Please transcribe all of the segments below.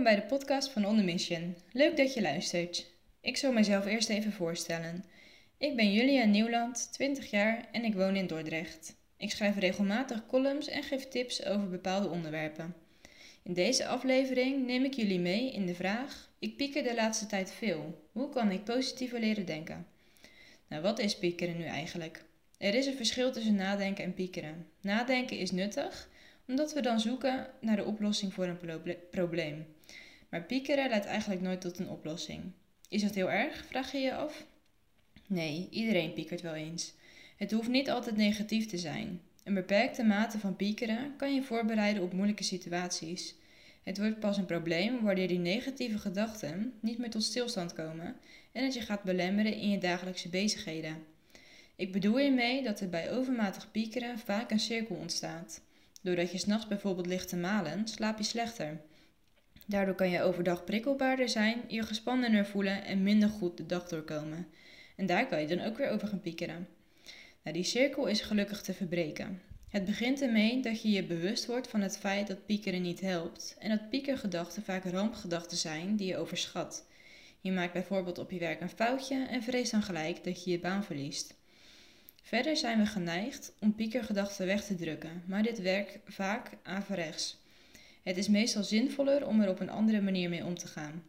bij de podcast van On The Mission. Leuk dat je luistert. Ik zal mezelf eerst even voorstellen. Ik ben Julia Nieuwland, 20 jaar en ik woon in Dordrecht. Ik schrijf regelmatig columns en geef tips over bepaalde onderwerpen. In deze aflevering neem ik jullie mee in de vraag: Ik pieker de laatste tijd veel. Hoe kan ik positiever leren denken? Nou, wat is piekeren nu eigenlijk? Er is een verschil tussen nadenken en piekeren. Nadenken is nuttig, omdat we dan zoeken naar de oplossing voor een probleem. Maar piekeren leidt eigenlijk nooit tot een oplossing. Is dat heel erg? Vraag je je af? Nee, iedereen piekert wel eens. Het hoeft niet altijd negatief te zijn. Een beperkte mate van piekeren kan je voorbereiden op moeilijke situaties. Het wordt pas een probleem wanneer die negatieve gedachten niet meer tot stilstand komen en het je gaat belemmeren in je dagelijkse bezigheden. Ik bedoel hiermee dat er bij overmatig piekeren vaak een cirkel ontstaat. Doordat je s'nachts bijvoorbeeld ligt te malen, slaap je slechter. Daardoor kan je overdag prikkelbaarder zijn, je gespannener voelen en minder goed de dag doorkomen. En daar kan je dan ook weer over gaan piekeren. Nou, die cirkel is gelukkig te verbreken. Het begint ermee dat je je bewust wordt van het feit dat piekeren niet helpt en dat piekergedachten vaak rampgedachten zijn die je overschat. Je maakt bijvoorbeeld op je werk een foutje en vreest dan gelijk dat je je baan verliest. Verder zijn we geneigd om piekergedachten weg te drukken, maar dit werkt vaak averechts. Het is meestal zinvoller om er op een andere manier mee om te gaan.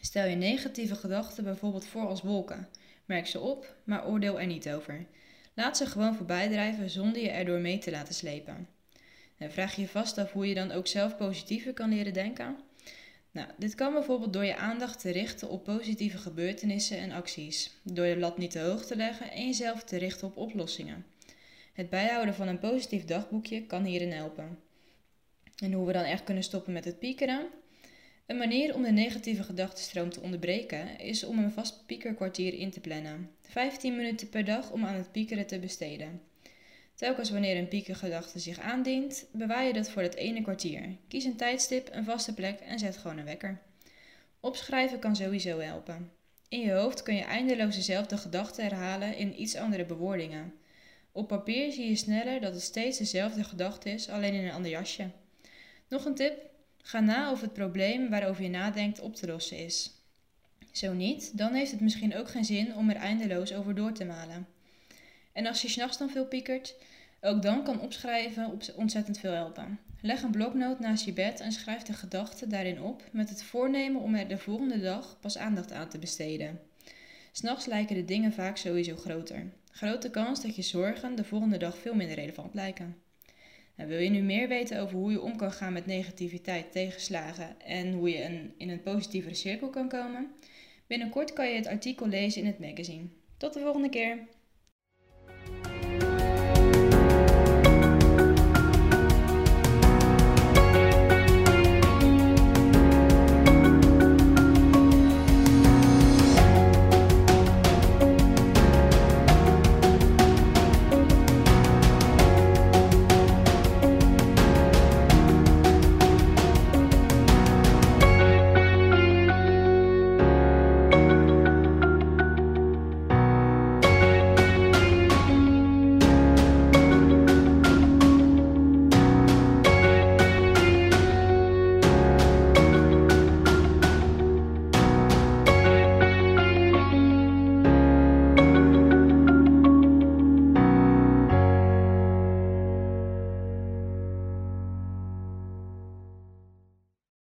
Stel je negatieve gedachten bijvoorbeeld voor als wolken. Merk ze op, maar oordeel er niet over. Laat ze gewoon voorbij drijven zonder je erdoor mee te laten slepen. En vraag je vast af hoe je dan ook zelf positiever kan leren denken? Nou, dit kan bijvoorbeeld door je aandacht te richten op positieve gebeurtenissen en acties, door je lat niet te hoog te leggen en jezelf te richten op oplossingen. Het bijhouden van een positief dagboekje kan hierin helpen. En hoe we dan echt kunnen stoppen met het piekeren? Een manier om de negatieve gedachtenstroom te onderbreken is om een vast piekerkwartier in te plannen. 15 minuten per dag om aan het piekeren te besteden. Telkens wanneer een piekergedachte zich aandient, bewaar je dat voor het ene kwartier. Kies een tijdstip, een vaste plek en zet gewoon een wekker. Opschrijven kan sowieso helpen. In je hoofd kun je eindeloos dezelfde gedachten herhalen in iets andere bewoordingen. Op papier zie je sneller dat het steeds dezelfde gedachte is, alleen in een ander jasje. Nog een tip: ga na of het probleem waarover je nadenkt op te lossen is. Zo niet, dan heeft het misschien ook geen zin om er eindeloos over door te malen. En als je s'nachts dan veel piekert, ook dan kan opschrijven ontzettend veel helpen. Leg een bloknoot naast je bed en schrijf de gedachten daarin op met het voornemen om er de volgende dag pas aandacht aan te besteden. S'nachts lijken de dingen vaak sowieso groter. Grote kans dat je zorgen de volgende dag veel minder relevant lijken. Wil je nu meer weten over hoe je om kan gaan met negativiteit, tegenslagen en hoe je in een positievere cirkel kan komen? Binnenkort kan je het artikel lezen in het magazine. Tot de volgende keer!